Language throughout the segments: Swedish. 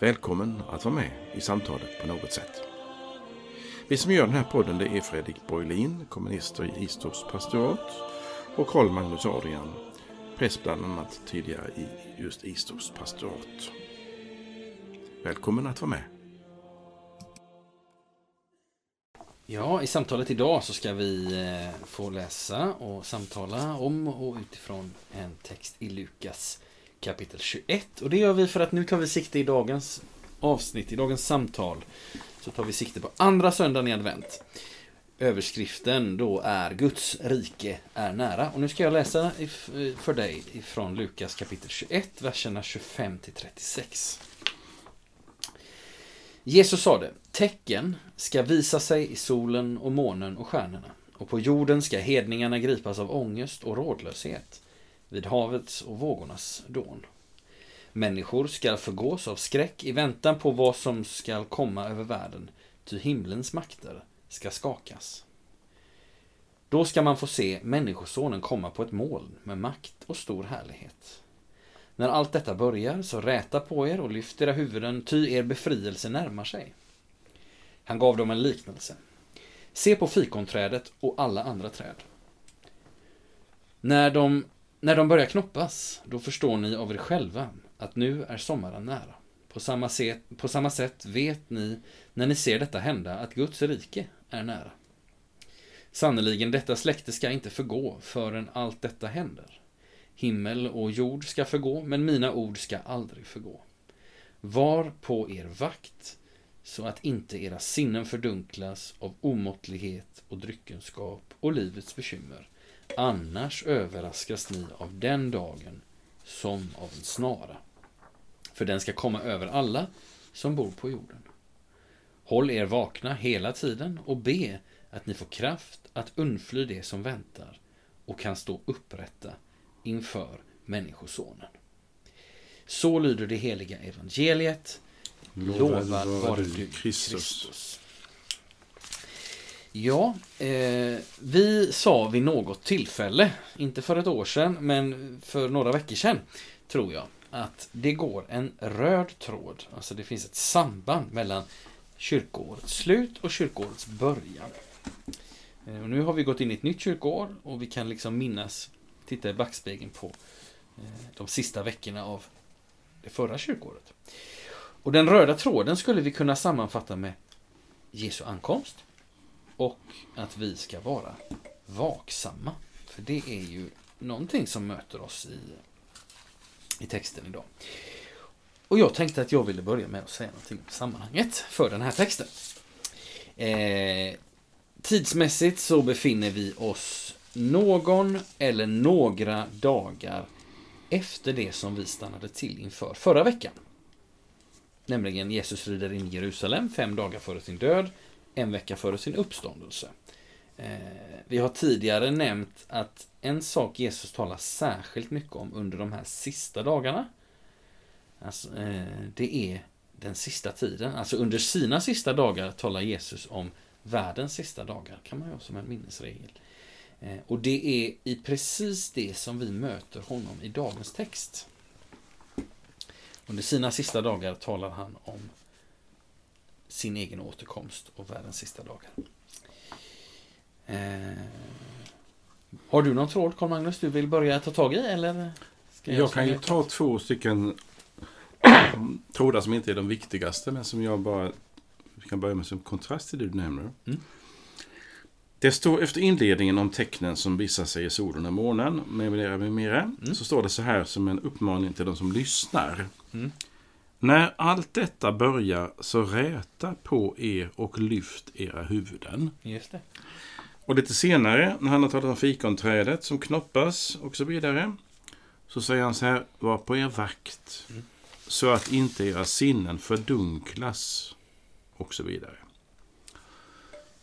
Välkommen att vara med i samtalet på något sätt. Vi som gör den här podden det är Fredrik Borglin, kommunister i Istorps pastorat och Karl Magnus Adrian, präst bland annat tidigare i just Istorps pastorat. Välkommen att vara med. Ja, i samtalet idag så ska vi eh, få läsa och samtala om och utifrån en text i Lukas kapitel 21. Och det gör vi för att nu tar vi sikte i dagens avsnitt, i dagens samtal. Så tar vi sikte på andra söndagen i advent. Överskriften då är Guds rike är nära. Och nu ska jag läsa eh, för dig ifrån Lukas kapitel 21, verserna 25 till 36. Jesus sade, tecken ska visa sig i solen och månen och stjärnorna. Och på jorden ska hedningarna gripas av ångest och rådlöshet vid havets och vågornas dån. Människor skall förgås av skräck i väntan på vad som skall komma över världen, ty himlens makter ska skakas. Då ska man få se Människosonen komma på ett moln med makt och stor härlighet. När allt detta börjar, så räta på er och lyft era huvuden, ty er befrielse närmar sig. Han gav dem en liknelse. Se på fikonträdet och alla andra träd. När de när de börjar knoppas, då förstår ni av er själva att nu är sommaren nära. På samma, sätt, på samma sätt vet ni, när ni ser detta hända, att Guds rike är nära. Sannerligen, detta släkte ska inte förgå förrän allt detta händer. Himmel och jord ska förgå, men mina ord ska aldrig förgå. Var på er vakt, så att inte era sinnen fördunklas av omåttlighet och dryckenskap och livets bekymmer Annars överraskas ni av den dagen som av en snara. För den ska komma över alla som bor på jorden. Håll er vakna hela tiden och be att ni får kraft att undfly det som väntar och kan stå upprätta inför Människosonen. Så lyder det heliga evangeliet. Lovad vare du, Kristus. Ja, eh, vi sa vid något tillfälle, inte för ett år sedan, men för några veckor sedan, tror jag, att det går en röd tråd, alltså det finns ett samband mellan kyrkoårets slut och kyrkoårets början. Eh, och nu har vi gått in i ett nytt kyrkoår och vi kan liksom minnas, titta i backspegeln på eh, de sista veckorna av det förra kyrkoåret. Och den röda tråden skulle vi kunna sammanfatta med Jesu ankomst, och att vi ska vara vaksamma. För det är ju någonting som möter oss i, i texten idag. Och jag tänkte att jag ville börja med att säga någonting om sammanhanget för den här texten. Eh, tidsmässigt så befinner vi oss någon eller några dagar efter det som vi stannade till inför förra veckan. Nämligen Jesus rider in i Jerusalem fem dagar före sin död en vecka före sin uppståndelse. Eh, vi har tidigare nämnt att en sak Jesus talar särskilt mycket om under de här sista dagarna, alltså, eh, det är den sista tiden. Alltså under sina sista dagar talar Jesus om världens sista dagar, kan man ju ha som en minnesregel. Eh, och det är i precis det som vi möter honom i dagens text. Under sina sista dagar talar han om sin egen återkomst och världens sista dagar. Eh, har du någon tråd, Carl Magnus, du vill börja ta tag i? Eller jag, jag kan ju ta två stycken trådar som inte är de viktigaste, men som jag bara kan börja med som kontrast till det du nämner. Mm. Det står efter inledningen om tecknen som visar sig i solen och månen, med mera, med mera, mm. så står det så här som en uppmaning till de som lyssnar. Mm. När allt detta börjar så räta på er och lyft era huvuden. Just det. Och lite senare, när han har talat om fikonträdet som knoppas och så vidare, så säger han så här, var på er vakt, mm. så att inte era sinnen fördunklas och så vidare.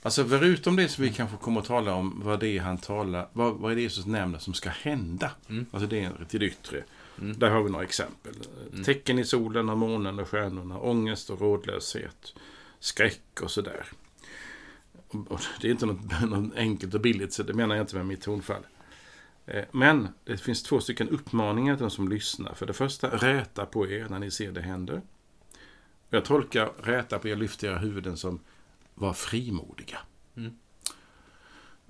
Alltså förutom det som vi kanske kommer att tala om, vad det är han talar, vad, vad är det Jesus nämner som ska hända? Mm. Alltså det är till det yttre. Mm. Där har vi några exempel. Mm. Tecken i solen och månen och stjärnorna, ångest och rådlöshet, skräck och sådär. Och det är inte något, något enkelt och billigt, så det menar jag inte med mitt tonfall. Eh, Men det finns två stycken uppmaningar till de som lyssnar. För det första, räta på er när ni ser det händer. Jag tolkar räta på er, lyft era huvuden som var frimodiga. Mm.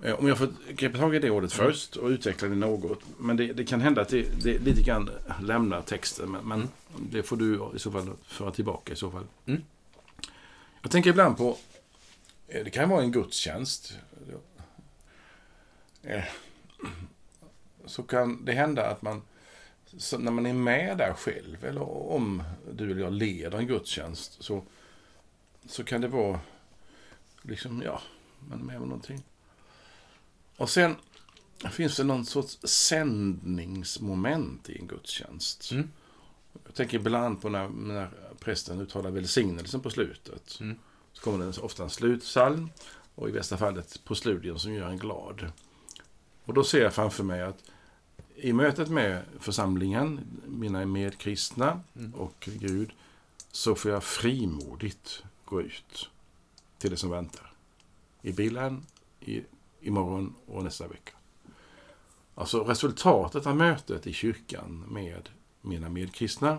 Eh, Om jag får greppa tag i det ordet Mm. först och utveckla det något. Men det, det kan hända att det, det lite grann lämnar texten. Men, men Mm. det får du i så fall föra tillbaka i så fall. Mm. Jag tänker ibland på, eh, det kan vara en gudstjänst. Eh, Så kan det hända att man, när man är med där själv, eller om du eller jag leder en gudstjänst, så, så kan det vara liksom, ja, man är med om någonting. Och sen finns det någon sorts sändningsmoment i en gudstjänst. Mm. Jag tänker ibland på när, när prästen uttalar välsignelsen på slutet. Mm. Så kommer det ofta en slutsalm och i bästa fallet på slutligen som gör en glad. Och då ser jag framför mig att i mötet med församlingen, mina medkristna Mm. och Gud, så får jag frimodigt gå ut till det som väntar. I bilen, i, imorgon och nästa vecka. Alltså resultatet av mötet i kyrkan med mina medkristna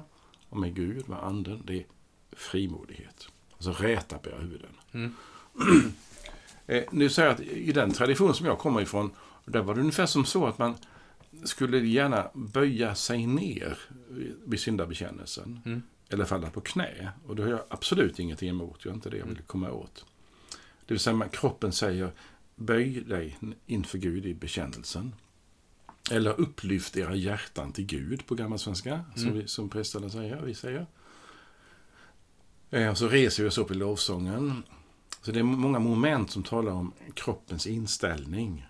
och med Gud, med anden, det är frimodighet. Alltså räta på era huvuden. Mm. Eh, nu säger jag att i den tradition som jag kommer ifrån, där var det ungefär som så att man skulle gärna böja sig ner vid- syndabekännelsen. Mm. Eller falla på knä. Och det har jag absolut ingenting emot. Det är inte det jag vill komma åt. Det vill säga, kroppen säger böj dig inför Gud i bekännelsen. Eller upplyft era hjärtan till Gud på gammal svenska, som, Mm. vi, som prästerna säger, vi säger. Eh, så reser vi oss upp i lovsången. Så det är många moment som talar om kroppens inställning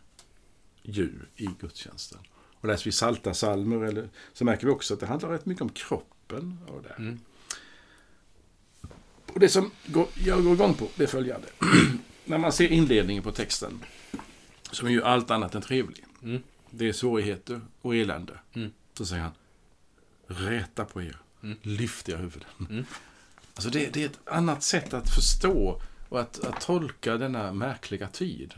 ju i gudstjänsten. Och läser vi salta salmer eller, så märker vi också att det handlar rätt mycket om kroppen. Och det. Mm. Och det som går, jag går igång på det är följande. När man ser inledningen på texten, som är ju allt annat än trevlig. Mm. Det är svårigheter och elände. Mm. Så säger han, räta på er, Mm. lyft era huvuden. Mm. Alltså det, det är ett annat sätt att förstå och att, att tolka denna märkliga tid.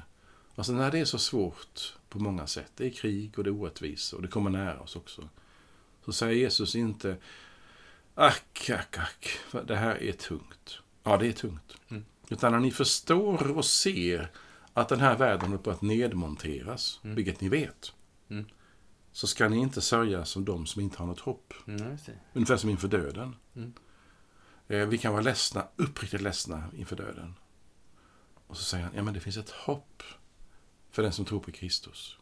Alltså när det är så svårt på många sätt, det är krig och det är orättvisor och det kommer nära oss också. Så säger Jesus inte, ack, ack, ack, det här är tungt. Ja, det är tungt. Mm. Utan när ni förstår och ser att den här världen håller på att nedmonteras, Mm. vilket ni vet, Mm. så ska ni inte sörja som de som inte har något hopp. Mm. Ungefär som inför döden. Mm. Eh, Vi kan vara ledsna, uppriktigt ledsna inför döden. Och så säger han, ja men det finns ett hopp för den som tror på Kristus.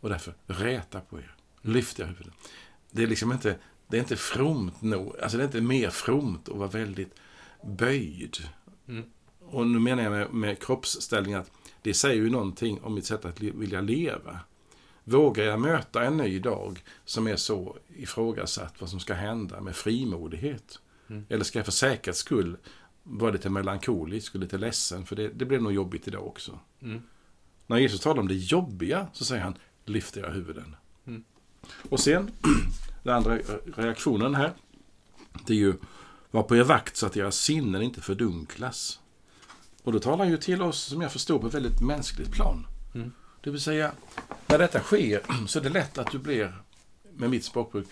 Och därför, räta på er. Lyft era huvuden. Det är liksom inte, det är inte fromt nog, alltså det är inte mer fromt att vara väldigt böjd. Mm. Och nu menar jag med, med kroppsställning att det säger ju någonting om mitt sätt att li- vilja leva. Vågar jag möta en ny dag som är så ifrågasatt vad som ska hända med frimodighet? Mm. Eller ska jag för säkerhets skull vara lite melankolisk och lite ledsen? För det, det blir nog jobbigt idag också. Mm. När Jesus talar om det jobbiga så säger han lyft era huvuden. Mm. Och sen, den andra reaktionen här, det är ju var på er vakt så att era sinnen inte fördunklas. Och då talar han ju till oss, som jag förstår, på ett väldigt mänskligt plan. Mm. Det vill säga, när detta sker så är det lätt att du blir, med mitt språkbruk,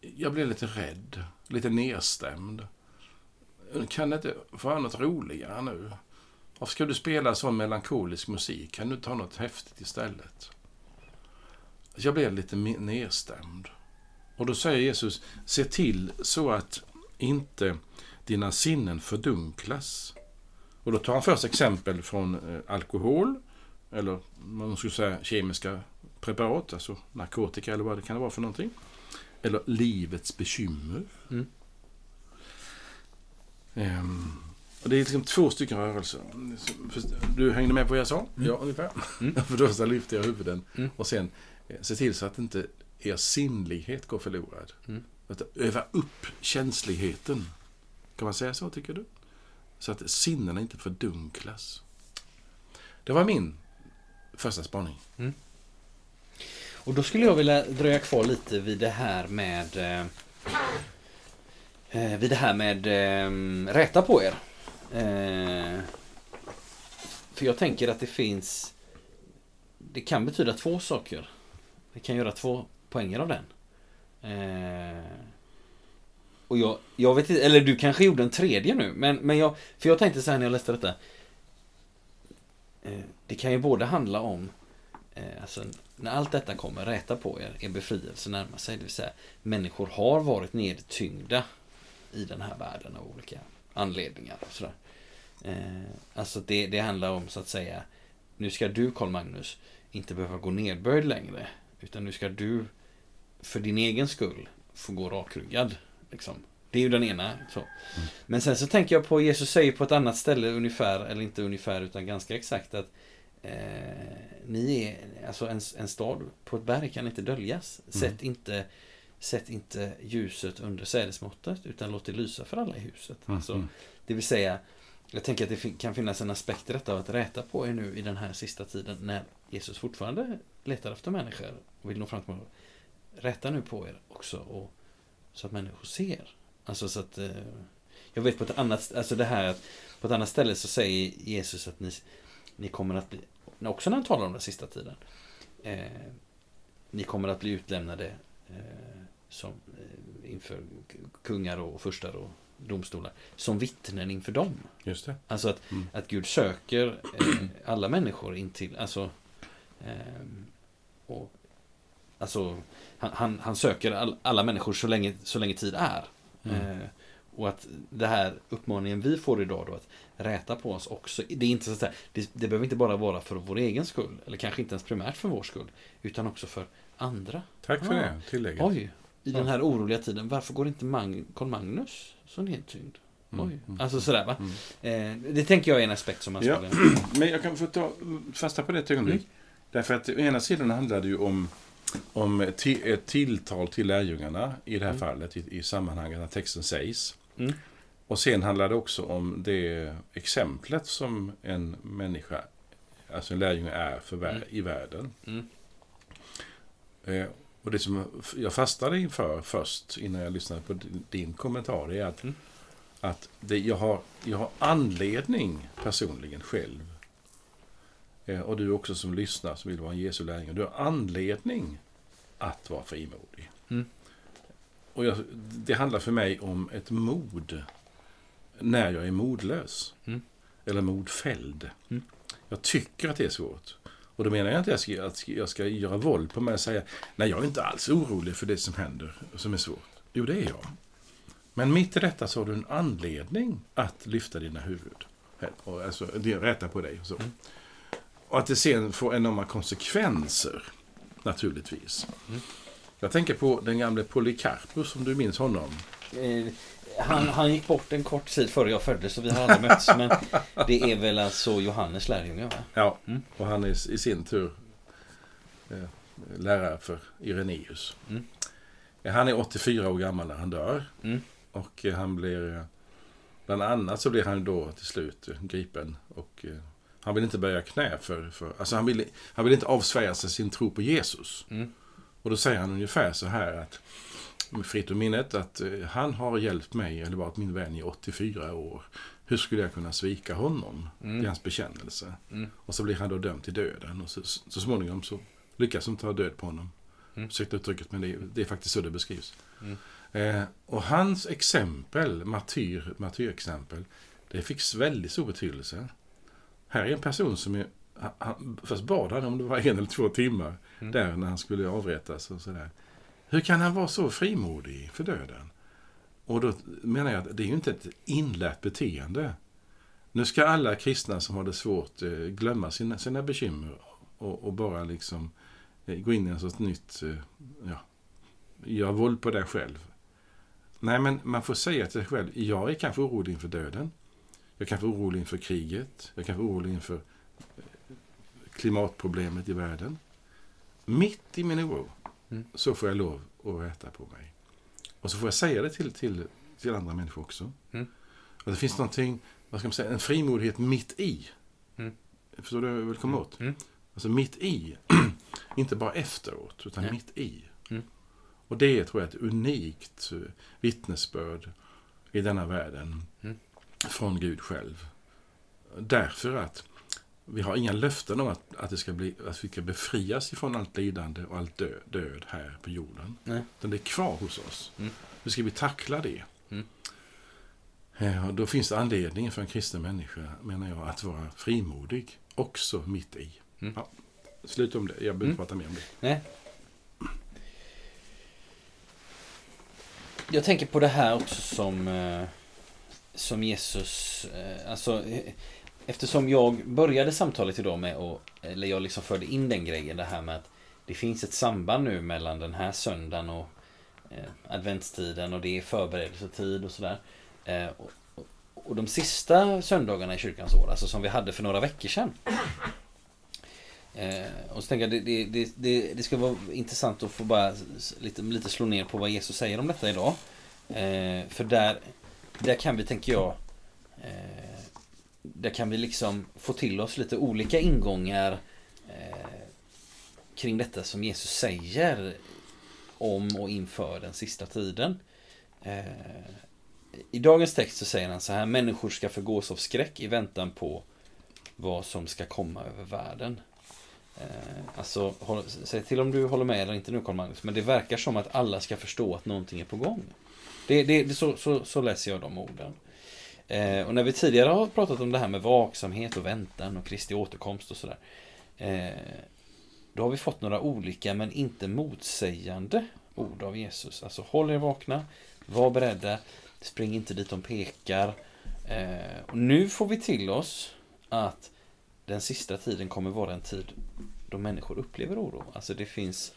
jag blir lite rädd, lite nedstämd. Kan det inte vara något roligare nu? Varför ska du spela sån melankolisk musik? Kan du ta något häftigt istället? Jag blev lite nedstämd. Och då säger Jesus, se till så att inte dina sinnen fördunklas. Och då tar han först exempel från eh, alkohol, eller man skulle säga kemiska preparat, alltså narkotika eller vad det kan vara för någonting. Eller livets bekymmer. Mm. Ehm, och det är liksom två stycken rörelser. Du hängde med på vad jag sa? Mm. Ja, ungefär. Mm. För då så lyfter jag huvuden. Mm. Och sen eh, se till så att inte er sinnlighet går förlorad. Mm. Att öva upp känsligheten. Kan man säga så, tycker du? Så att sinnena inte fördunklas. Det var min första spaning. Mm. Och då skulle jag vilja dröja kvar lite vid det här med eh, eh vid det här med eh, räta på er. Eh, för jag tänker att det finns det kan betyda två saker. Det kan göra två poänger av den. Eh, och jag, jag vet inte, eller du kanske gjorde en tredje nu, men, men jag, för jag tänkte så här när jag läste detta. Eh, det kan ju både handla om eh, alltså, när allt detta kommer, räta på er, er befrielse närmar sig. Det vill säga, människor har varit nedtyngda i den här världen av olika anledningar. Och sådär. Eh, alltså det, det handlar om så att säga, nu ska du Karl Magnus inte behöva gå nedböjd längre. Utan nu ska du för din egen skull få gå rakryggad. Liksom. Det är ju den ena. Så. Mm. Men sen så tänker jag på, Jesus säger på ett annat ställe ungefär, eller inte ungefär utan ganska exakt att Eh, ni är, alltså en, en stad på ett berg kan inte döljas. Mm. Sätt, inte, sätt inte ljuset under sädesmåttet utan låt det lysa för alla i huset. Mm. Alltså, det vill säga, jag tänker att det kan finnas en aspekt i detta av att räta på er nu i den här sista tiden när Jesus fortfarande letar efter människor och vill nå fram till människor. Räta nu på er också och, så att människor ser. Alltså så att eh, jag vet på ett annat, alltså det här att på ett annat ställe så säger Jesus att ni ni kommer att bli, också när han talar om den sista tiden, eh, ni kommer att bli utlämnade eh, som, eh, inför kungar och furstar och domstolar som vittnen inför dem. Just det. Alltså att, mm. att Gud söker eh, alla människor in till, alltså, eh, och, alltså han, han, han söker all, alla människor så länge, så länge tid är. Mm. Eh, och att det här uppmaningen vi får idag då att räta på oss också. Det är inte så att det, det behöver inte bara vara för vår egen skull. Eller kanske inte ens primärt för vår skull. Utan också för andra. Tack för ah, det tillägget. Oj, i den här oroliga tiden. Varför går inte Mag Carl Magnus så nedtyngd? Mm, oj. Mm, alltså sådär va. Mm. Eh, det tänker jag är en aspekt som man ja. Men jag kan få ta fasta på det ett ögonblick. Mm. Därför att å ena sidan handlar det ju om om ett tilltal till lärjungarna i det här mm. fallet i, i sammanhanget när texten sägs. Mm. Och sen handlar det också om det exemplet som en människa, alltså en lärjunge är för vär mm. i världen. Mm. Eh, och det som jag fastnade inför först, innan jag lyssnade på din kommentar, är att, mm. att det, jag, har, jag har anledning personligen själv, och du också som lyssnar som vill vara en Jesu lärjunge, du har anledning att vara frimodig. Mm. Och jag, det handlar för mig om ett mod när jag är modlös. Mm. Eller modfälld. Mm. Jag tycker att det är svårt. Och då menar jag inte att jag ska, att jag ska göra våld på mig och säga nej, jag är inte alls orolig för det som händer, som är svårt. Jo, det är jag. Men mitt i detta så har du en anledning att lyfta dina huvud. Och alltså, rätta på dig. Och, så. Och att det sen får enorma konsekvenser, naturligtvis. Mm. Jag tänker på den gamle Polycarpus, om du minns honom. Eh, han, han gick bort en kort tid före jag föddes så vi har aldrig mötts. Men det är väl alltså Johannes lärjunge va? Ja, mm. och han är i sin tur eh, lärare för Ireneus. Mm. Han är 84 år gammal när han dör. Mm. Och eh, han blir... Eh, bland annat så blir han då till slut gripen. Och han vill inte böja knä för... för alltså han vill, han vill inte avsvära sig sin tro på Jesus. Mm. Och då säger han ungefär så här att fritt ur minnet att eh, han har hjälpt mig, eller varit min vän i 84 år. Hur skulle jag kunna svika honom? Mm. Det är hans bekännelse. Mm. Och så blir han då dömd till döden. Och så, så småningom så lyckas de ta död på honom. Mm. Ursäkta uttrycket, men det, det, är faktiskt så det beskrivs. Mm. Eh, och hans exempel, martyr, martyrexempel, det fick väldigt stor betydelse. Här är en person som är, han, först bad han om det var en eller två timmar mm. där när han skulle avrättas och sådär. Hur kan han vara så frimodig för döden? Och då menar jag att det är ju inte ett inlärt beteende. Nu ska alla kristna som har det svårt eh, glömma sina, sina bekymmer och, och bara liksom eh, gå in i en sorts nytt, eh, ja, göra våld på dig själv. Nej, men man får säga till sig själv, jag är kanske orolig inför döden. Jag kan vara orolig inför kriget. Jag kan vara orolig inför klimatproblemet i världen. Mitt i min oro Mm. Så får jag lov att rätta på mig. Och så får jag säga det till, till, till andra människor också. Mm. Och det finns någonting vad ska man säga, en frimodighet mitt i. Mm. Förstår du vad jag vill komma åt? Mm. Alltså mitt i. Inte bara efteråt, utan Nej. mitt i. Mm. Och det tror jag är ett unikt eh, vittnesbörd i denna världen Mm. Från Gud själv. Därför att vi har inga löften om att, att, det ska bli, att vi ska befrias ifrån allt lidande och allt död, död här på jorden. Nej. Utan det är kvar hos oss. Mm. Hur ska vi tackla det? Mm. Eh, och då finns det anledning för en kristen människa, menar jag, att vara frimodig. Också mitt i. Mm. Ja, slut om det. Jag behöver Mm. prata mer om det. Nej. Jag tänker på det här också som, eh, som Jesus, eh, alltså eh, eftersom jag började samtalet idag med att, eller jag liksom förde in den grejen, det här med att det finns ett samband nu mellan den här söndagen och eh, adventstiden och det är förberedelsetid och sådär. Eh, och, och- de sista söndagarna i kyrkans år, alltså som vi hade för några veckor sedan. Eh, och så tänker jag det, det, det, det, det ska vara intressant att få bara lite, lite slå ner på vad Jesus säger om detta idag. Eh, för där, där kan vi, tänker jag, eh, där kan vi liksom få till oss lite olika ingångar eh, kring detta som Jesus säger om och inför den sista tiden. Eh, I dagens text så säger han så här, människor ska förgås av skräck i väntan på vad som ska komma över världen. Eh, alltså, håll, säg till om du håller med eller inte nu Carl Magnus, men det verkar som att alla ska förstå att någonting är på gång. Det, det, det, så, så, så läser jag de orden. Eh, och när vi tidigare har pratat om det här med vaksamhet och väntan och Kristi återkomst och sådär. Eh, då har vi fått några olika men inte motsägande ord av Jesus. Alltså håll er vakna, var beredda, spring inte dit de pekar. Eh, och nu får vi till oss att den sista tiden kommer vara en tid då människor upplever oro. Alltså det finns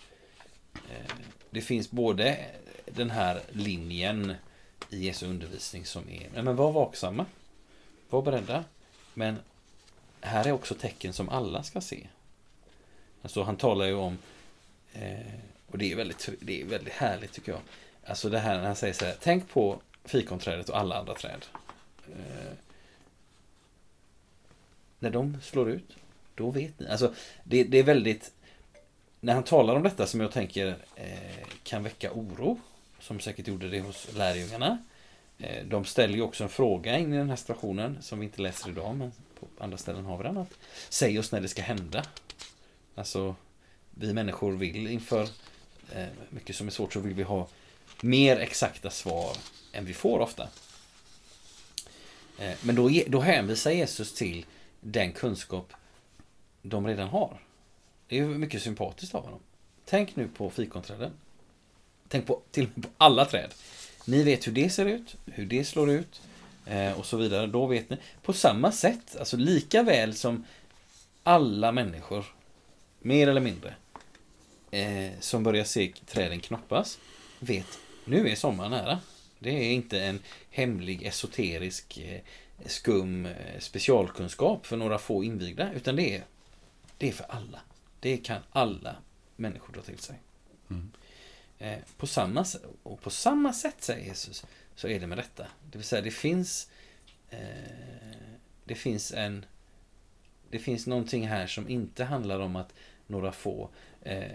eh, Det finns både den här linjen i Jesu undervisning som är, men var vaksamma. Var beredda. Men här är också tecken som alla ska se. Alltså han talar ju om eh, och det är väldigt, det är väldigt härligt tycker jag. Alltså det här när han säger så här, tänk på fikonträdet och alla andra träd. Eh, när de slår ut, då vet ni. Alltså det, det är väldigt när han talar om detta som jag tänker eh, kan väcka oro, som säkert gjorde det hos lärjungarna. Eh, de ställer ju också en fråga in i den här situationen som vi inte läser idag, men på andra ställen har vi den. Att, Säg oss när det ska hända. Alltså, vi människor vill inför eh, mycket som är svårt så vill vi ha mer exakta svar än vi får ofta. Eh, men då, då hänvisar Jesus till den kunskap de redan har. Det är ju mycket sympatiskt av honom. Tänk nu på fikonträden. Tänk på, till och med på alla träd. Ni vet hur det ser ut, hur det slår ut eh, och så vidare. Då vet ni. På samma sätt, alltså lika väl som alla människor, mer eller mindre, eh, som börjar se träden knoppas, vet nu är sommaren nära. Det är inte en hemlig, esoterisk, eh, skum eh, specialkunskap för några få invigda, utan det är, det är för alla. Det kan alla människor dra till sig. Mm. Eh, på samma, och på samma sätt, säger Jesus, så är det med detta. Det vill säga, det finns eh, det finns en det finns någonting här som inte handlar om att några få eh,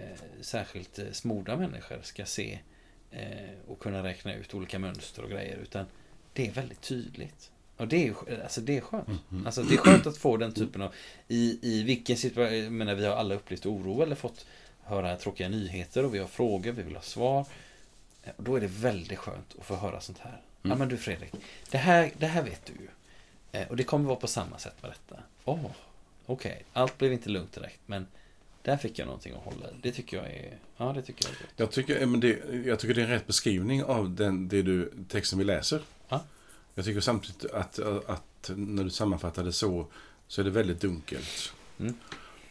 särskilt eh, smorda människor ska se eh, och kunna räkna ut olika mönster och grejer utan det är väldigt tydligt. Och det är, alltså det är skönt. Mm. Alltså det är skönt att få den typen av i, i vilken situation, jag menar vi har alla upplevt oro eller fått höra tråkiga nyheter och vi har frågor, vi vill ha svar. Eh, då är det väldigt skönt att få höra sånt här. Ja Mm. men du Fredrik, det här, det här vet du ju. Eh, Och det kommer vara på samma sätt med detta. Åh, okej. Allt blev inte lugnt direkt men där fick jag någonting att hålla i. Det tycker jag är, ja det tycker jag är gott. Jag tycker, eh, men det, jag tycker det är en rätt beskrivning av den, det du, texten vi läser. Ja. Jag tycker samtidigt att, att när du sammanfattar det så, så är det väldigt dunkelt. Mm.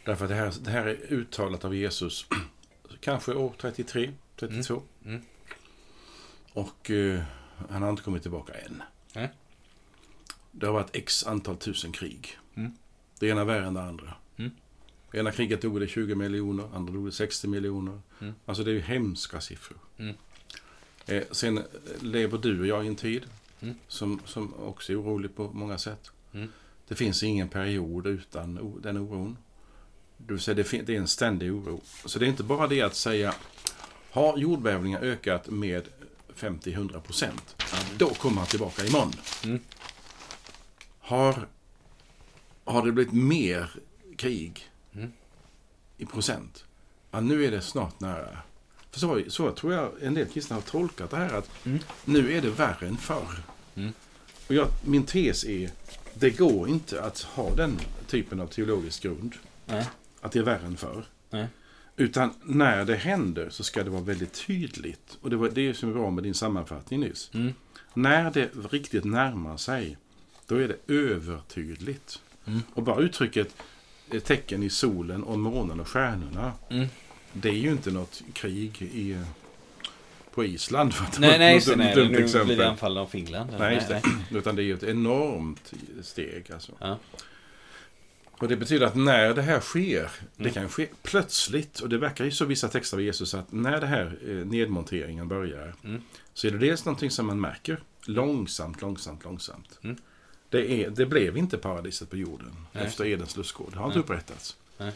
Därför att det här, det här är uttalat av Jesus, kanske år 33, 32. Mm. Och eh, han har inte kommit tillbaka än. Nej. Det har varit x antal tusen krig. Mm. Det ena värre än det andra. Mm. Det ena kriget dog det 20 miljoner, andra dog det 60 miljoner. Mm. Alltså det är ju hemska siffror. Mm. Eh, sen eh, lever du och jag i en tid Mm. som, som också är orolig på många sätt. Mm. Det finns ingen period utan den oron. Det vill säga, det fin- det är en ständig oro. Så det är inte bara det att säga, har jordbävningar ökat med 50-100 procent, då kommer han tillbaka imorgon. Mm. Har, har det blivit mer krig Mm. i procent? Ja, nu är det snart nära. För så, så tror jag en del kristna har tolkat det här att Mm. nu är det värre än förr. Mm. Och jag, min tes är, det går inte att ha den typen av teologisk grund, Nej. Att det är värre än förr. Nej. Utan när det händer så ska det vara väldigt tydligt. Och det var det som var med din sammanfattning nyss. Mm. När det riktigt närmar sig, då är det övertydligt. Mm. Och bara uttrycket tecken i solen och månen och stjärnorna, Mm. det är ju inte något krig i, på Island. För att Nej, nej, dumt- Nej, dumt nu exempel. blir det anfallna av Finland. eller? Nej, just det. Utan det är ju ett enormt steg. Alltså. Ja. Och det betyder att när det här sker, det Mm. kan ske plötsligt, och det verkar ju så vissa texter av Jesus att när det här eh, nedmonteringen börjar, Mm. så är det dels någonting som man märker långsamt, långsamt, långsamt. Mm. Det, är, det blev inte paradiset på jorden Nej. efter Edens lustgård. Det har inte Nej. upprättats. Nej.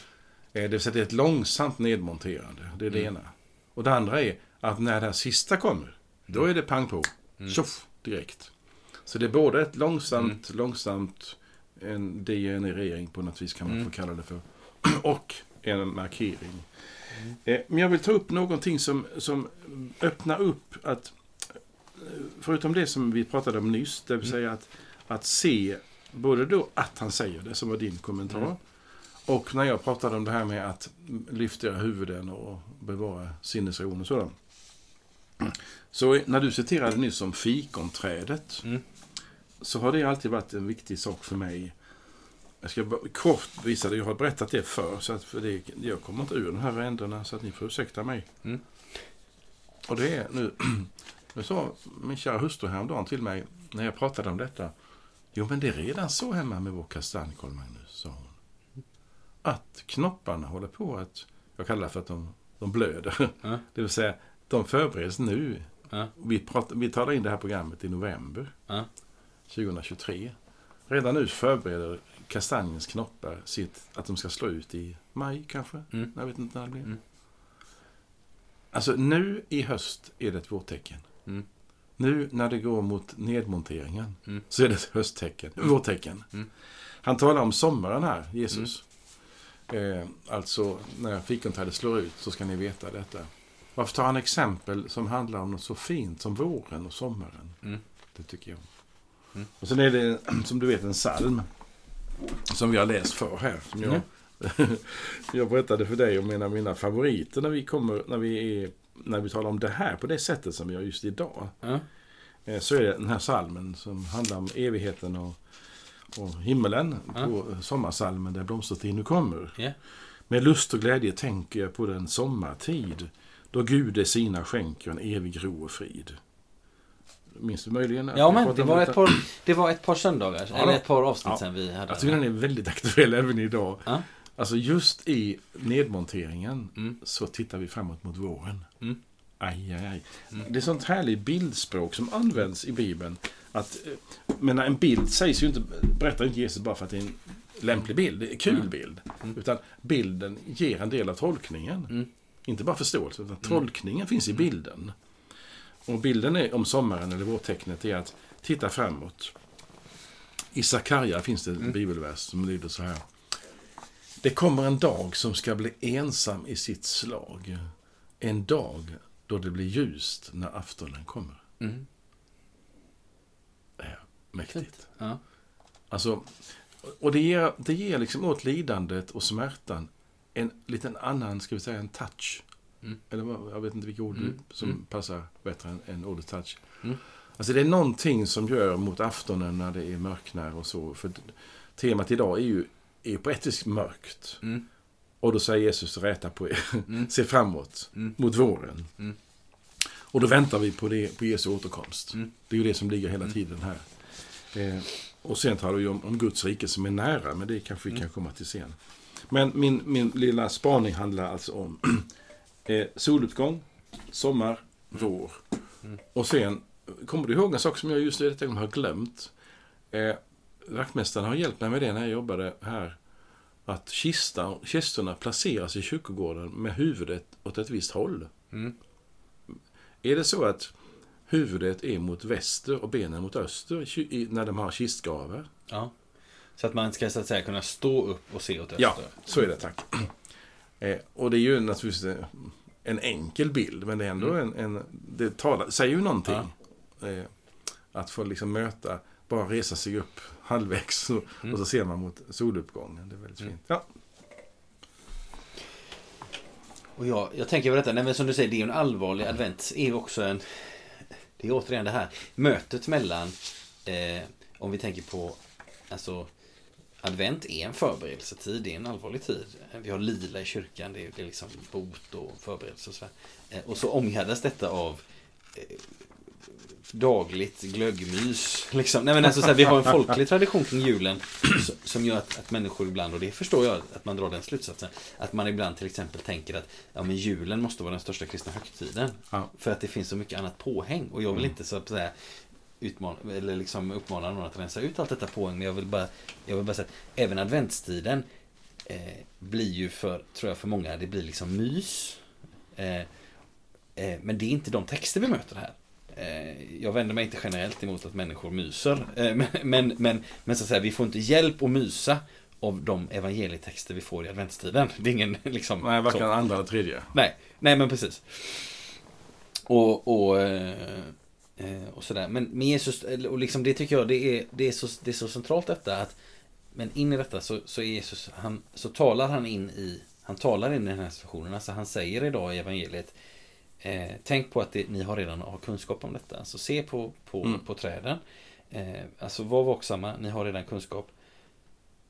Eh, Det vill säga det är ett långsamt nedmonterande. Det är det Mm. ena. Och det andra är att när det här sista kommer, då är det pang på. Mm. Tjoff, direkt. Så det är både ett långsamt, Mm. långsamt, en degenerering på något vis kan man Mm. få kalla det för. Och en markering. Mm. Eh, Men jag vill ta upp någonting som, som öppnar upp att, eh, förutom det som vi pratade om nyss, det vill Mm. säga att, att se både då att han säger det, som var din kommentar, Mm. och när jag pratade om det här med att lyfta huvuden och bevara sinnesron och sådant. Så när du citerade nyss om fikonträdet Mm. Så har det alltid varit en viktig sak för mig. Jag ska bara kort visa det. Jag har berättat det för så att för det, jag kommer inte ur de här ändarna så att ni får ursäkta mig. Mm. Och det är nu, nu sa min kära hustru häromdagen till mig när jag pratade om detta. Jo men det är redan så hemma med vår kastanj, Carl Magnus, sa hon. Att knopparna håller på att, jag kallar det för att de, de blöder. Ja. Det vill säga, de förbereds nu. Ja. Vi, pratar, vi talar in det här programmet i november. 2023. Redan nu förbereder kastanjens knoppar sitt, att de ska slå ut i maj kanske. Mm. Jag vet inte när det blir. Mm. Alltså nu i höst är det ett vårtecken. Mm. Nu när det går mot nedmonteringen Mm. så är det ett hösttecken, vårtecken. Mm. Han talar om sommaren här, Jesus. Eh, alltså när fikonträdet slår ut så ska ni veta detta. Varför tar han exempel som handlar om något så fint som våren och sommaren? Mm. Det tycker jag. Mm. Och sen är det, som du vet, en psalm som vi har läst för här. Som jag, jag berättade för dig om en av mina favoriter när vi, kommer, när, vi är, när vi talar om det här på det sättet som vi gör just idag. Eh, Så är det den här salmen som handlar om evigheten och, och himmelen. Ja. På sommarsalmen där blomstertid nu kommer. Ja. Med lust och glädje tänker jag på den sommartid då Gud är sina skänker en evig ro och frid. Minns du möjligen? Ja men det var, ett par, det var ett par söndagar, Ja, eller ett par avsnitt Ja. sen vi hade Jag tycker den är väldigt aktuell även idag. Ja. Alltså just i nedmonteringen Mm. så tittar vi framåt mot våren. Mm. Aj, aj, aj. Mm. Det är sånt härligt bildspråk som används i Bibeln. Att, eh, men en bild sägs ju inte, berättar inte Jesus bara för att det är en lämplig bild, en kul Mm. bild. Mm. Utan bilden ger en del av tolkningen. Mm. Inte bara förståelse, utan tolkningen finns i bilden. Och bilden är, om sommaren eller vårtecknet är att titta framåt. I Sakarja finns det en Mm. bibelvers som lyder så här. Det kommer en dag som ska bli ensam i sitt slag. En dag då det blir ljust när aftonen kommer. Mm. Det är mäktigt. Ja. Alltså, och det ger, det ger liksom åt lidandet och smärtan en liten annan, ska vi säga, en touch. Mm. Eller jag vet inte vilka ord Mm. som Mm. passar bättre än, än ordet touch. Mm. Alltså det är någonting som gör mot aftonen när det är mörknar och så. För temat idag är ju är på ett vis mörkt. Mm. Och då säger Jesus, räta på er. Mm. Se framåt mot våren. Och då väntar vi på, det, på Jesu återkomst. Det är ju det som ligger hela tiden här. Eh, och sen talar vi om, om Guds rike som är nära, men det kanske vi kan komma till sen. Men min, min lilla spaning handlar alltså om eh, soluppgång, sommar, vår. Mm. Och sen, kommer du ihåg en sak som jag just i detta ögonblick har glömt? Eh, vaktmästaren har hjälpt mig med det när jag jobbade här. Att kistan, kistorna placeras i kyrkogården med huvudet åt ett visst håll. Mm. Är det så att huvudet är mot väster och benen mot öster i när de har kistgravar? Ja. Så att man ska så att säga kunna stå upp och se åt öster. Ja, så är det tack. Eh, och det är ju naturligtvis eh, en enkel bild, men det är ändå en, en... Det talar, säger ju någonting. Eh, att få liksom möta, bara resa sig upp halvvägs och, och så ser man mot soluppgången. Det är väldigt fint. Ja, Och jag, jag tänker på detta, nej men som du säger, det är ju en allvarlig advent. är också en... Det är återigen det här mötet mellan, eh, om vi tänker på, alltså advent är en förberedelsetid, det är en allvarlig tid. Vi har lila i kyrkan, det är, det är liksom bot och förberedelse och sådär. Eh, och så omgärdas detta av eh, dagligt glöggmys. Liksom. Nej, men alltså, så här, vi har en folklig tradition kring julen som gör att, att människor ibland, och det förstår jag att man drar den slutsatsen, att man ibland till exempel tänker att ja, men julen måste vara den största kristna högtiden. Ja. För att det finns så mycket annat påhäng. Och jag vill inte så att säga utmana, eller liksom uppmana någon att rensa ut allt detta påhäng. Men jag vill bara, jag vill bara säga att även adventstiden eh, blir ju för, tror jag, för många, det blir liksom mys. Eh, eh, men det är inte de texter vi möter här. Eh, jag vänder mig inte generellt emot att människor myser. Eh, men, men, men, men så att säga, vi får inte hjälp att mysa av de evangelietexter vi får i adventstiden. Det är ingen liksom... nej, varken så. andra eller tredje. Nej, nej men precis. Och, och, eh, och sådär. Men med Jesus, och liksom det tycker jag, det är, det är, så, det är så centralt detta att men in i detta så, så Jesus, han, så talar han in i, han talar in i den här situationen. Alltså han säger idag i evangeliet, eh, tänk på att det, ni har redan har kunskap om detta. Alltså se på, på, Mm. på träden. Eh, alltså var vaksamma, ni har redan kunskap.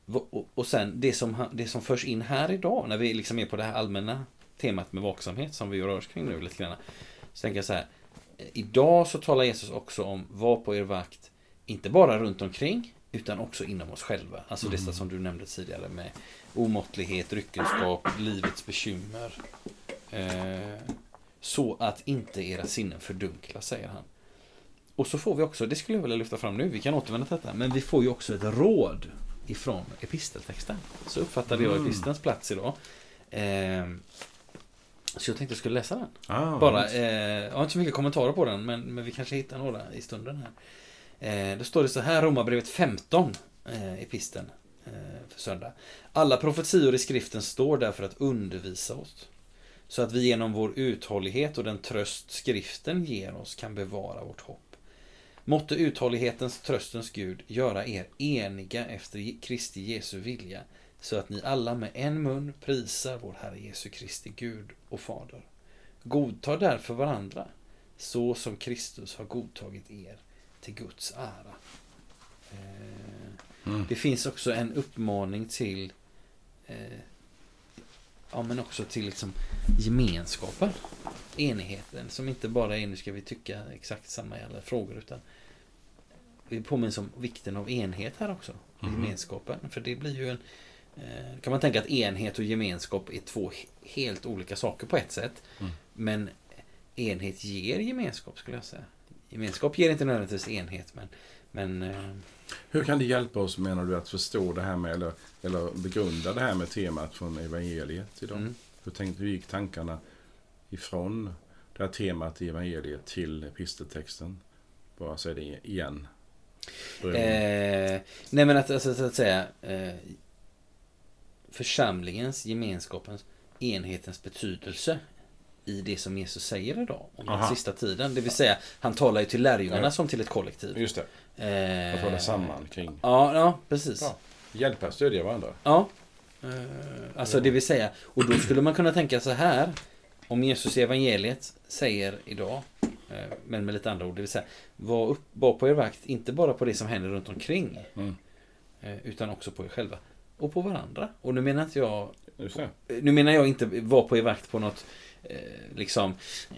Och, och sen det som, det som förs in här idag, när vi liksom är på det här allmänna temat med vaksamhet som vi rör oss kring nu lite grann. Så tänker jag så här. Idag så talar Jesus också om var på er vakt, inte bara runt omkring, utan också inom oss själva. Alltså detta som du nämnde tidigare med omåttlighet, dryckenskap, livets bekymmer. Eh, så att inte era sinnen fördunklas, säger han. Och så får vi också, det skulle jag vilja lyfta fram nu, vi kan återvända till detta, men vi får ju också ett råd ifrån episteltexten. Så uppfattade jag Mm. epistelns plats idag. Eh, så jag tänkte jag skulle läsa den. Ah, Bara, eh, jag har inte så mycket kommentarer på den, men, men vi kanske hittar några i stunden här. Eh, då står det så här, Romarbrevet 15, eh, episteln eh, för söndag. Alla profetior i skriften står där för att undervisa oss. Så att vi genom vår uthållighet och den tröst skriften ger oss kan bevara vårt hopp. Måtte uthållighetens tröstens Gud göra er eniga efter Kristi Jesu vilja så att ni alla med en mun prisar vår Herre Jesu Kristi Gud och Fader. Godta därför varandra så som Kristus har godtagit er till Guds ära. Eh, Mm. Det finns också en uppmaning till eh, Ja men också till liksom gemenskapen. Enigheten som inte bara är nu ska vi tycka exakt samma i alla frågor utan vi påminns om vikten av enhet här också. Mhm. Gemenskapen. För det blir ju en eh, kan man tänka att enhet och gemenskap är två he- helt olika saker på ett sätt. Mm. Men enhet ger gemenskap skulle jag säga. Gemenskap ger inte nödvändigtvis enhet men, men eh, Hur kan det hjälpa oss, menar du, att förstå det här med, eller, eller begrunda det här med temat från evangeliet idag? mm. Hur, tänkte, hur gick tankarna ifrån det här temat i evangeliet till episteltexten? Bara säg det igen. Eh, nej men att, alltså, så att säga eh, Församlingens, gemenskapens, enhetens betydelse i det som Jesus säger idag om den sista tiden. Det vill säga, han talar ju till lärjungarna Ja. som till ett kollektiv. Just det, Eh, att hålla samman kring. Ja, ja precis. Ja. Hjälpa, stödja varandra. Ja. Eh, alltså det vill säga, och då skulle man kunna tänka så här. Om Jesus i evangeliet säger idag, eh, men med lite andra ord, det vill säga, var, upp, var på er vakt, inte bara på det som händer runt omkring, Mm. utan också på er själva. Och på varandra. Och nu menar inte jag, nu menar jag inte var på er vakt på något, eh, liksom, eh,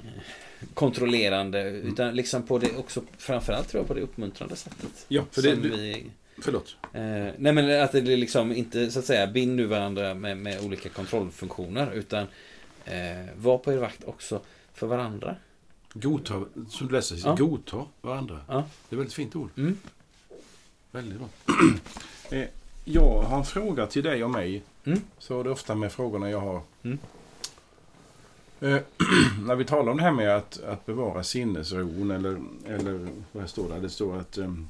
kontrollerande, utan liksom på det också, framförallt tror jag på det uppmuntrande sättet. Ja, för det, du, vi förlåt. Eh, nej men att det liksom inte så att säga bind nu varandra med, med olika kontrollfunktioner utan eh, var på er vakt också för varandra. Godta, som du läser, Ja. godta varandra. Ja. Det är ett väldigt fint ord. Mm. Väldigt bra. Eh, jag har en fråga till dig och mig. Mm. Så är det ofta med frågorna jag har. Mm. Eh, när vi talar om det här med att, att bevara sinnesron eller, eller vad står det? Det står att um,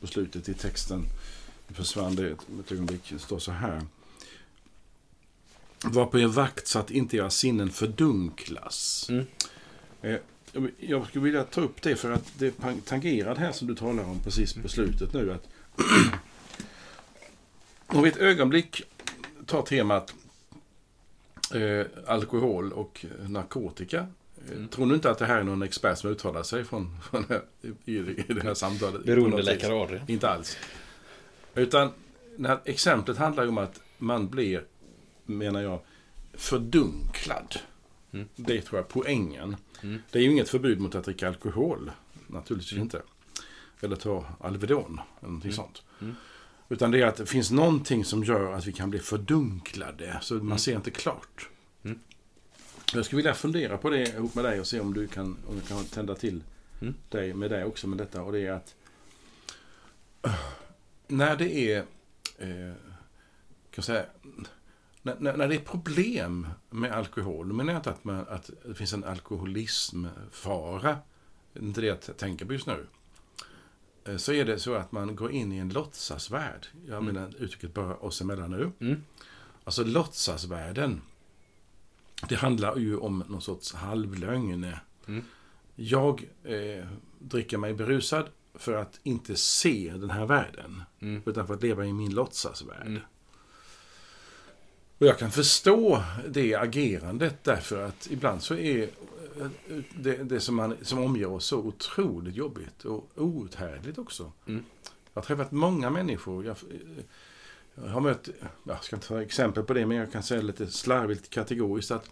på slutet i texten försvann det ett, ett ögonblick. Det står så här. Var på er vakt så att inte era sinnen fördunklas. Mm. Eh, jag skulle vilja ta upp det för att det tangerar det här som du talar om precis på slutet nu. Att om vi ett ögonblick tar temat eh, alkohol och narkotika. Eh, Mm. Tror du inte att det här är någon expert som uttalar sig från, från i, i det här samtalet? Beroendeläkare Adrian. Inte alls. Utan här exemplet handlar ju om att man blir, menar jag, fördunklad. Mm. Det tror jag är poängen. Mm. Det är ju inget förbud mot att dricka alkohol. Naturligtvis Mm. inte. Eller ta Alvedon eller någonting Mm. sånt. Mm. Utan det är att det finns någonting som gör att vi kan bli fördunklade. Så man Mm. ser inte klart. Mm. Jag skulle vilja fundera på det ihop med dig och se om du kan, om du kan tända till Mm. dig med dig också med detta. Och det är att äh, när det är eh, kan säga, när, när, när det är problem med alkohol, då menar jag inte att, man, att det finns en alkoholismfara. Det är inte det jag tänker på just nu. Eh, Så är det så att man går in i en låtsasvärld. Jag Mm. menar uttrycket bara oss emellan nu. Mm. Alltså låtsasvärlden. Det handlar ju om någon sorts halvlögn. Mm. Jag eh, dricker mig berusad för att inte se den här världen. Mm. Utan för att leva i min låtsasvärld. Mm. Och jag kan förstå det agerandet därför att ibland så är det, det som, man, som omger oss så otroligt jobbigt och outhärdligt också. Mm. Jag har träffat många människor. Jag, jag har mött, jag ska inte ta exempel på det, men jag kan säga lite slarvigt kategoriskt att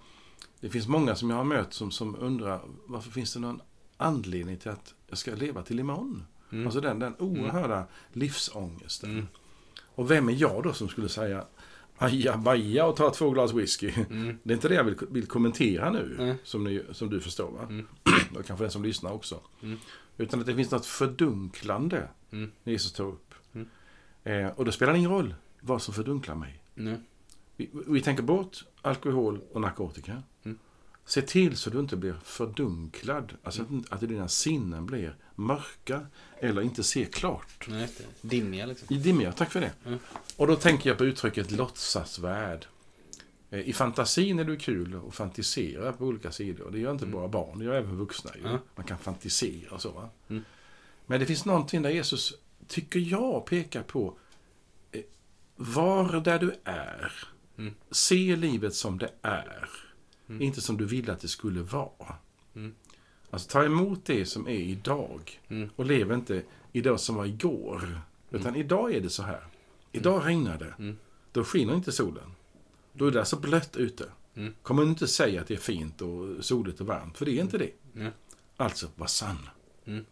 det finns många som jag har mött som, som undrar varför finns det någon anledning till att jag ska leva till imorgon? Mm. Alltså den, den oerhörda livsångesten. Mm. Och vem är jag då som skulle säga ajabaja och ta två glas whisky? Mm. Det är inte det jag vill, vill kommentera nu, Nej. som, ni, som du förstår va? Mm. Och kanske den som lyssnar också. Mm. Utan att det finns något fördunklande Mm. Jesus tar upp. Mm. Eh, och då spelar det ingen roll vad som fördunklar mig. Vi, vi tänker bort alkohol och narkotika. Se till så du inte blir fördunklad. Alltså Mm. att, att dina sinnen blir mörka eller inte ser klart. Nej. Dimmiga liksom. Dimmiga, tack för det. Mm. Och då tänker jag på uttrycket låtsasvärld. Eh, I fantasin är det kul att fantisera på olika sidor. Det gör inte Mm. bara barn, det gör även vuxna. Ju. Man kan fantisera och så. Mm. Men det finns någonting där Jesus, tycker jag, pekar på eh, var där du är. Mm. Se livet som det är. Mm. Inte som du ville att det skulle vara. Mm. Alltså ta emot det som är idag. Mm. Och lev inte idag som var igår. Utan idag är det så här. Idag regnar det. Mm. Då skiner inte solen. Då är det så blött ute. Mm. Kommer inte säga att det är fint och soligt och varmt. För det är inte det. Alltså, var sann. Mm.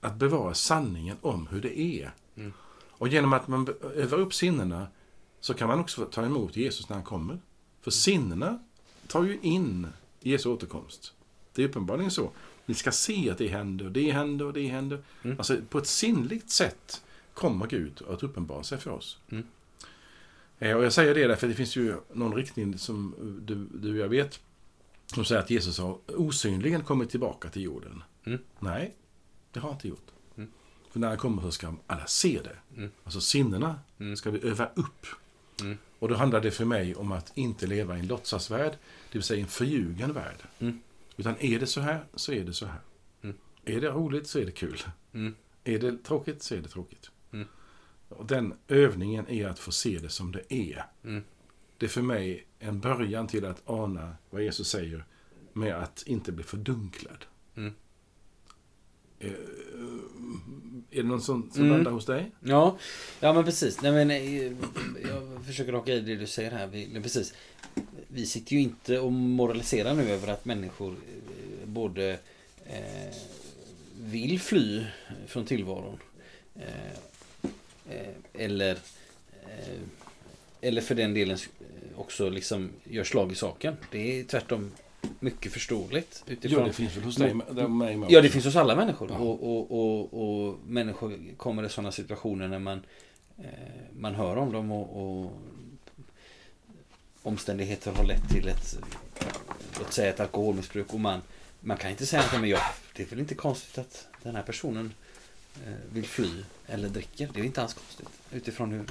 Att bevara sanningen om hur det är. Mm. Och genom att man övar upp sinnena så kan man också ta emot Jesus när han kommer. För sinnena tar ju in Jesu återkomst. Det är uppenbarligen så. Vi ska se att det händer, och det händer och det händer. Mm. Alltså på ett sinnligt sätt kommer Gud att uppenbara sig för oss. Mm. Eh, Och jag säger det därför att det finns ju någon riktning som du, du och jag vet som säger att Jesus har osynligen kommit tillbaka till jorden. Mm. Nej, det har han inte gjort. Mm. För när han kommer så ska alla se det. Mm. Alltså sinnena Mm. ska vi öva upp. Och då handlar det för mig om att inte leva i en låtsasvärld, det vill säga en förljugen värld. Mm. Utan är det så här, så är det så här. Mm. Är det roligt så är det kul. Mm. Är det tråkigt så är det tråkigt. Mm. Och den övningen är att få se det som det är. Mm. Det är för mig en början till att ana vad Jesus säger med att inte bli fördunklad. Mm. Eh, Är det någon som, som Mm. landar hos dig? Ja, ja men precis. Nej, men, eh, jag försöker haka i det du säger här. Vi, precis. vi sitter ju inte och moraliserar nu över att människor eh, både eh, vill fly från tillvaron eh, eh, eller eh, eller för den delen också liksom gör slag i saken. Det är tvärtom mycket förståeligt. Utifrån... Ja, det finns väl hos dig med, Ja, det finns hos alla människor. Ja. Och, och, och, och, människor kommer i sådana situationer när man, eh, man hör om dem och, och omständigheter har lett till ett, låt säga ett alkoholmissbruk och man, man kan inte säga att men jag, det är väl inte konstigt att den här personen eh, vill fly eller dricker. Det är inte alls konstigt utifrån hur,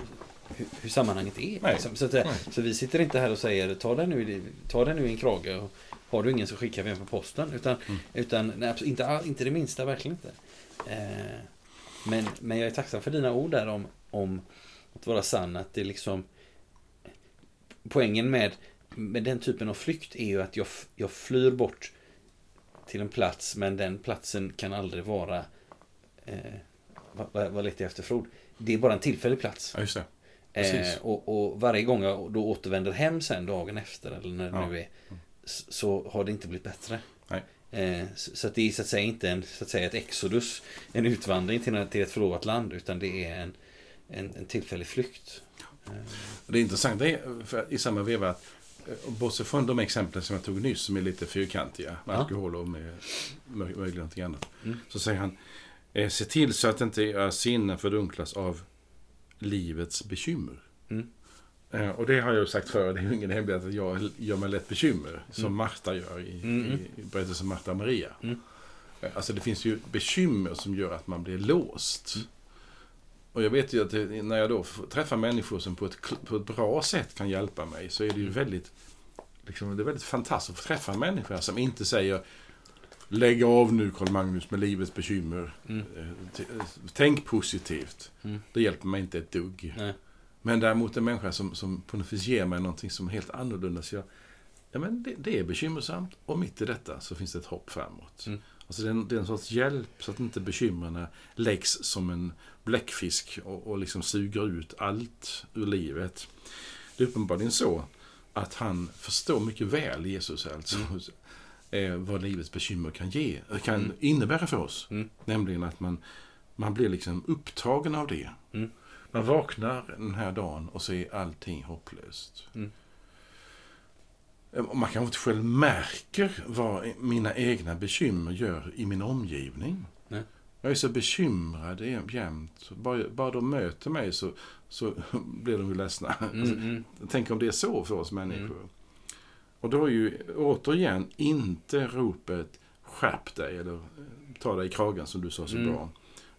hur, hur sammanhanget är. Liksom. Så, att, så, vi sitter inte här och säger ta den nu, ta den nu i en krage och har du ingen så skickar vi en på posten. Utan, mm. utan nej, inte, inte det minsta, verkligen inte. Eh, men, men jag är tacksam för dina ord där om, om att vara sann. Att det liksom Poängen med, med den typen av flykt är ju att jag, jag flyr bort till en plats men den platsen kan aldrig vara eh, vad, vad letar jag efter för ord? Det är bara en tillfällig plats. Ja. Eh, och, och, varje gång jag då återvänder hem sen dagen efter eller när det ja. nu är så har det inte blivit bättre. Eh, så, så att det är så att säga inte en, så att säga ett exodus, en utvandring till, till ett förlovat land utan det är en, en, en tillfällig flykt. Det är intressant det är, för i samma veva att eh, Bortsett från de exempel som jag tog nyss som är lite fyrkantiga med ja. alkohol och med möjligen någonting annat. Mm. Så säger han eh, Se till så att inte era sinnen fördunklas av livets bekymmer. Mm. Eh, och det har jag ju sagt förr, det är ju ingen hemlighet att jag gör mig lätt bekymmer. Som mm. Marta gör i, mm. i, berättelsen Marta och Maria. Mm. Alltså det finns ju bekymmer som gör att man blir låst. Mm. Och jag vet ju att det, när jag då träffar människor som på ett, på ett bra sätt kan hjälpa mig så är det ju mm. väldigt, liksom, det är väldigt fantastiskt att få träffa en människa som inte säger Lägg av nu Karl Magnus med livets bekymmer. Mm. Eh, tänk positivt. Mm. Det hjälper mig inte ett dugg. Nej. Men däremot en människa som, som på något vis ger mig någonting som är helt annorlunda. Så jag, ja, men det, det är bekymmersamt och mitt i detta så finns det ett hopp framåt. Mm. Alltså det är, en, det är en sorts hjälp så att inte bekymren läggs som en bläckfisk och, och liksom suger ut allt ur livet. Det är uppenbarligen så att han förstår mycket väl, Jesus alltså, mm. Eh, vad livets bekymmer kan ge, kan mm. innebära för oss. Mm. Nämligen att man, man blir liksom upptagen av det. Mm. Man vaknar den här dagen och så är allting hopplöst. Mm. Man kanske inte själv märker vad mina egna bekymmer gör i min omgivning. Nej. Jag är så bekymrad jämt. Bara, bara de möter mig så, så blir de ju ledsna. Mm, mm. Tänk om det är så för oss människor. Mm. Och då är ju återigen inte ropet skärp dig eller ta dig i kragen som du sa så mm. bra.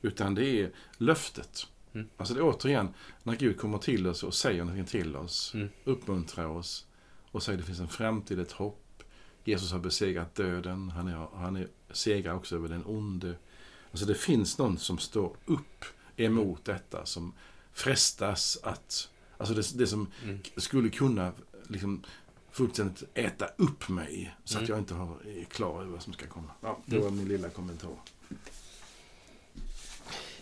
Utan det är löftet. Mm. Alltså det är återigen när Gud kommer till oss och säger någonting till oss. Mm. Uppmuntrar oss och säger att det finns en framtid, ett hopp. Jesus har besegrat döden. Han är, han är segrar också över den onde. Alltså det finns någon som står upp emot detta. Som frestas att... Alltså det, det som mm. skulle kunna liksom fullständigt äta upp mig. Så mm. att jag inte har, är klar över vad som ska komma. Ja, det var min lilla kommentar.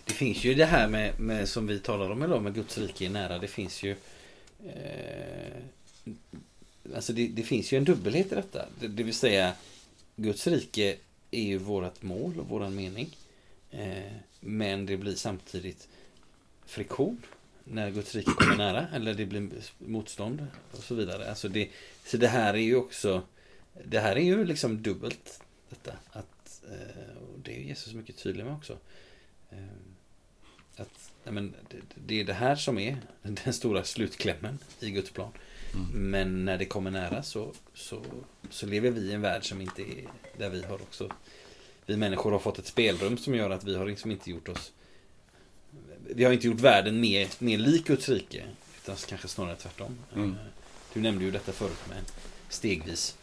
Det finns ju det här med, med som vi talar om idag med Guds rike är nära. Det finns ju eh, Alltså det, det, finns ju en dubbelhet i detta. Det, det, vill säga Guds rike är ju vårt mål och våran mening. Eh, men det blir samtidigt friktion när Guds rike kommer nära. Eller det blir motstånd och så vidare. Alltså det, så det här är ju också Det här är ju liksom dubbelt detta. Att, eh, och det är Jesus mycket tydlig med också. Eh, att men, det, det, är det här som är den stora slutklämmen i Guds plan. Mm. Men när det kommer nära så, så, så lever vi i en värld som inte är där vi har också Vi människor har fått ett spelrum som gör att vi har liksom inte gjort oss Vi har inte gjort världen mer, mer lik Guds rike Utan kanske snarare tvärtom mm. Eh, du nämnde ju detta förut med stegvis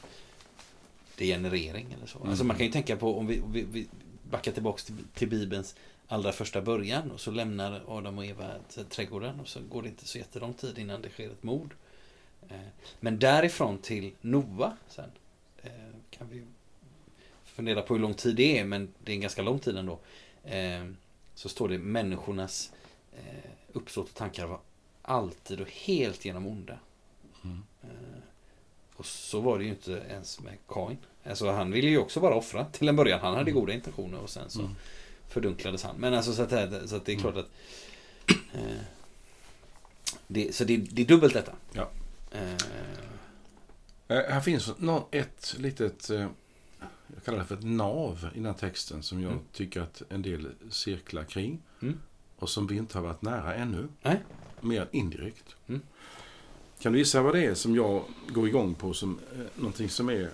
degenerering eller så. Mm. Alltså man kan ju tänka på om vi, vi, vi backar tillbaks till, till Bibelns allra första början och så lämnar Adam och Eva trädgården och så går det inte så jättelång tid innan det sker ett mord. Eh, men därifrån till Noa sen eh, kan vi fundera på hur lång tid det är, men det är en ganska lång tid ändå. Eh, så står det människornas uppsåt och tankar var alltid och helt genom onda. Mm. Och så var det ju inte ens med Kain. Alltså han ville ju också bara offra till en början. Han hade mm. goda intentioner och sen så mm. Fördunklades han. Men alltså så att, så att det är klart mm. att eh, det, Så det, det, är dubbelt detta. Ja. Eh, Eh, här finns nå- ett litet, eh, jag kallar det för ett nav i den här texten som jag Mm. tycker att en del cirklar kring. Mm. Och som vi inte har varit nära ännu. Nej. Mer indirekt. Mm. Kan du gissa vad det är som jag går igång på som eh, någonting som är...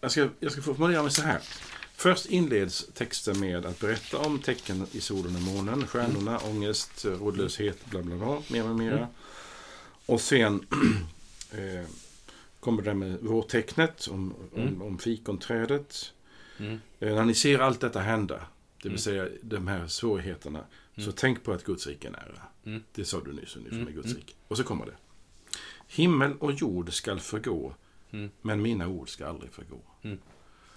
Jag ska, jag ska formulera mig så här. Först inleds texten med att berätta om tecken i solen och månen, stjärnorna, ångest, rådlöshet, bla bla bla, mer och mera. Mm. Och sen eh, kommer det med vårtecknet om, om, Mm. om fikonträdet. Mm. Eh, när ni ser allt detta hända, det vill Mm. säga de här svårigheterna, så Mm. tänk på att Guds rike är nära. Mm. Det sa du nyss ungefär Mm. med Guds Mm. rike. Och så kommer det. Himmel och jord skall förgå, Mm. men mina ord ska aldrig förgå.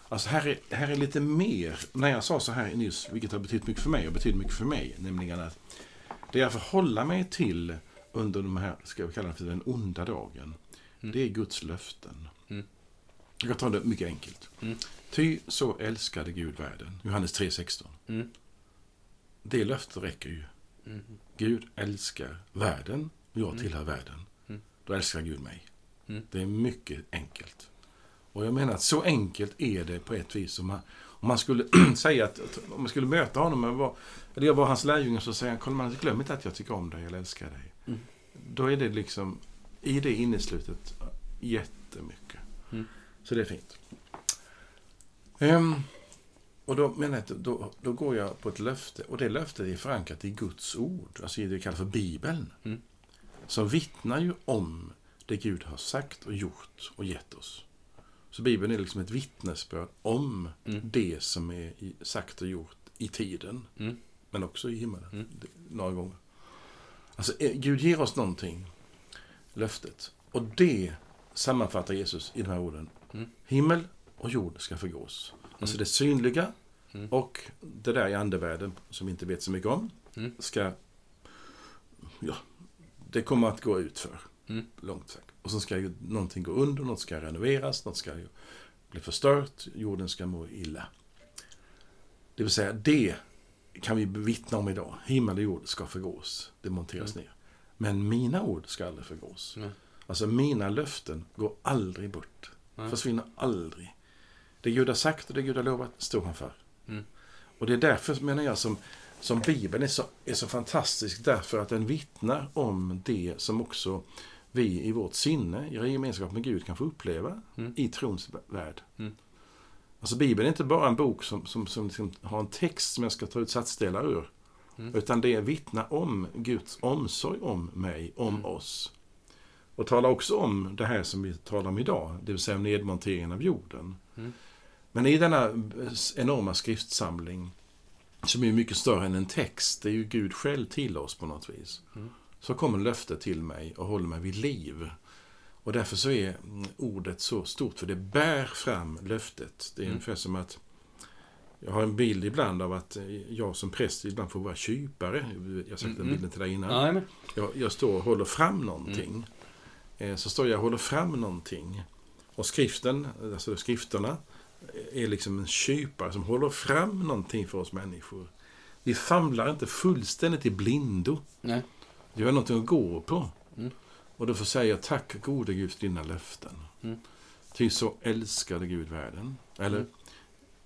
Alltså här är, här är lite mer, när jag sa så här nyss, vilket har betytt mycket för mig och betyder mycket för mig, nämligen att det jag förhåller mig till under de här, ska vi kalla det för den onda dagen, Mm. det är Guds löften. Mm. Jag kan ta det mycket enkelt. Mm. Ty så älskade Gud världen. Johannes 3.16. Mm. Det löftet räcker ju. Mm. Gud älskar världen och jag Mm. tillhör världen. Mm. Då älskar Gud mig. Mm. Det är mycket enkelt. Och jag menar att så enkelt är det på ett vis. Om man, om man skulle säga att, om man skulle möta honom, var, eller jag var hans lärjunge, så säger han, Karl glöm inte att jag tycker om dig eller älskar dig. Mm. Då är det liksom, i det inneslutet, jättemycket. Mm. Så det är fint. Ehm, och då menar jag att då, då går jag på ett löfte. Och det löftet är förankrat i Guds ord. Alltså i det vi kallar för Bibeln. Mm. Som vittnar ju om det Gud har sagt och gjort och gett oss. Så Bibeln är liksom ett vittnesbörd om Mm. det som är sagt och gjort i tiden. Mm. Men också i himmelen. Mm. Några gånger. Alltså eh, Gud ger oss någonting. Löftet. Och det sammanfattar Jesus i de här orden. Mm. Himmel och jord ska förgås. Alltså Mm. det synliga Mm. och det där i andevärlden som vi inte vet så mycket om. Ska... Ja, det kommer att gå ut för. Långt sagt. Och så ska ju någonting gå under, något ska renoveras, något ska bli förstört, jorden ska må illa. Det vill säga, det kan vi bevittna om idag. Himmel och jord ska förgås, det monteras ner. Men mina ord ska aldrig förgås. Nej. Alltså mina löften går aldrig bort. Nej. Försvinner aldrig. Det Gud har sagt och det Gud har lovat står han för. Mm. Och det är därför menar jag som, som Bibeln är så, är så fantastisk. Därför att den vittnar om det som också vi i vårt sinne, i gemenskap med Gud, kan få uppleva Mm. i trons värld. Mm. Alltså Bibeln är inte bara en bok som, som, som liksom har en text som jag ska ta ut satsdelar ur. Mm. Utan det vittnar om Guds omsorg om mig, om Mm. oss. Och talar också om det här som vi talar om idag, det vill säga nedmonteringen av jorden. Mm. Men i denna enorma skriftsamling, som är mycket större än en text, det är ju Gud själv till oss på något vis. Mm. Så kommer löftet till mig och håller mig vid liv. Och därför så är mm, ordet så stort, för det bär fram löftet. Det är Mm. ungefär som att jag har en bild ibland av att eh, jag som präst ibland får vara kypare. Jag har sagt den Mm. bilden till dig innan. Men. Jag, jag står och håller fram någonting. Eh, Så står jag och håller fram någonting. Och skriften, alltså skrifterna, är liksom en kypare som håller fram någonting för oss människor. Vi famlar inte fullständigt i blindo. Nej. Vi har någonting att gå på. Mm. Och då får säga tack gode Gud för dina löften. Mm. Ty så älskade Gud världen. Eller, Mm.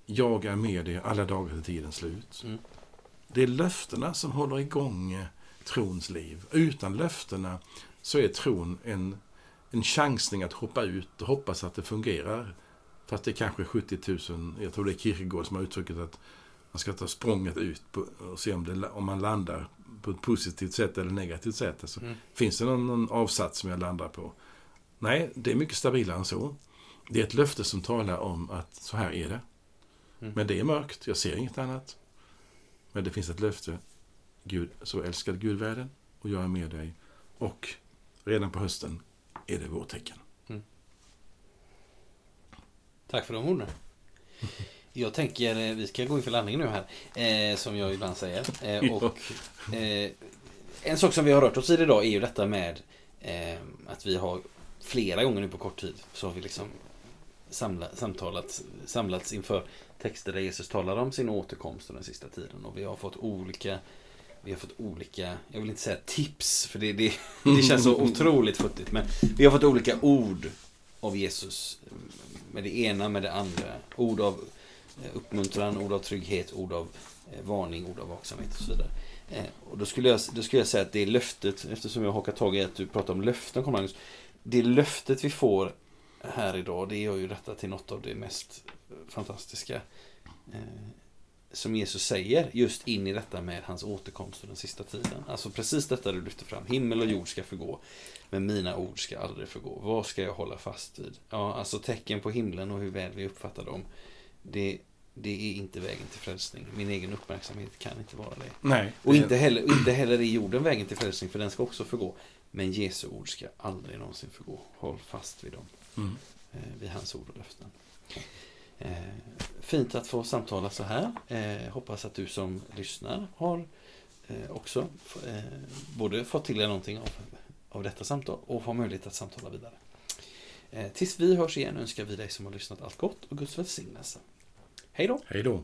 jag är med dig alla dagar till tidens slut. Mm. Det är löftena som håller igång eh, trons liv. Utan löftena så är tron en, en chansning att hoppa ut och hoppas att det fungerar. Fast det är kanske 70 000, jag tror det är Kierkegaard som har uttryckt att man ska ta språnget ut på, och se om, det, om man landar på ett positivt sätt eller negativt sätt. Alltså, Mm. Finns det någon, någon avsats som jag landar på? Nej, det är mycket stabilare än så. Det är ett löfte som talar om att så här är det. Mm. Men det är mörkt, jag ser inget annat. Men det finns ett löfte. Gud, så älskade Gud världen och jag är med dig. Och redan på hösten är det vårtecken. Tack för de orden. Jag tänker, eh, vi ska gå in för landning nu här. Eh, som jag ibland säger. Eh, och, eh, en sak som vi har rört oss i idag är ju detta med eh, att vi har flera gånger nu på kort tid så har vi liksom samla, samtalat, samlats inför texter där Jesus talar om sin återkomst den sista tiden. Och vi har fått olika vi har fått olika, jag vill inte säga tips för det, det, det känns så otroligt futtigt. Men vi har fått olika ord av Jesus. Med det ena, med det andra. Ord av Eh, uppmuntran, ord av trygghet, ord av eh, varning, ord av vaksamhet och så vidare. Eh, och då skulle, jag, då skulle jag säga att det är löftet, eftersom jag hakar tag i att du pratar om löften, Magnus. Det löftet vi får här idag, det gör ju detta till något av det mest fantastiska eh, som Jesus säger just in i detta med hans återkomst och den sista tiden. Alltså precis detta du lyfter fram. Himmel och jord ska förgå, men mina ord ska aldrig förgå. Vad ska jag hålla fast vid? Ja, alltså tecken på himlen och hur väl vi uppfattar dem. Det, det är inte vägen till frälsning. Min egen uppmärksamhet kan inte vara det. Nej. Och inte heller, inte heller är jorden vägen till frälsning, för den ska också förgå. Men Jesu ord ska aldrig någonsin förgå. Håll fast vid dem. Mm. Eh, vid hans ord och löften. Eh, fint att få samtala så här. Eh, hoppas att du som lyssnar har också både fått till dig någonting av, av detta samtal och har möjlighet att samtala vidare. Tills vi hörs igen önskar vi dig som har lyssnat allt gott och Guds välsignelse. Hej då! Hej då!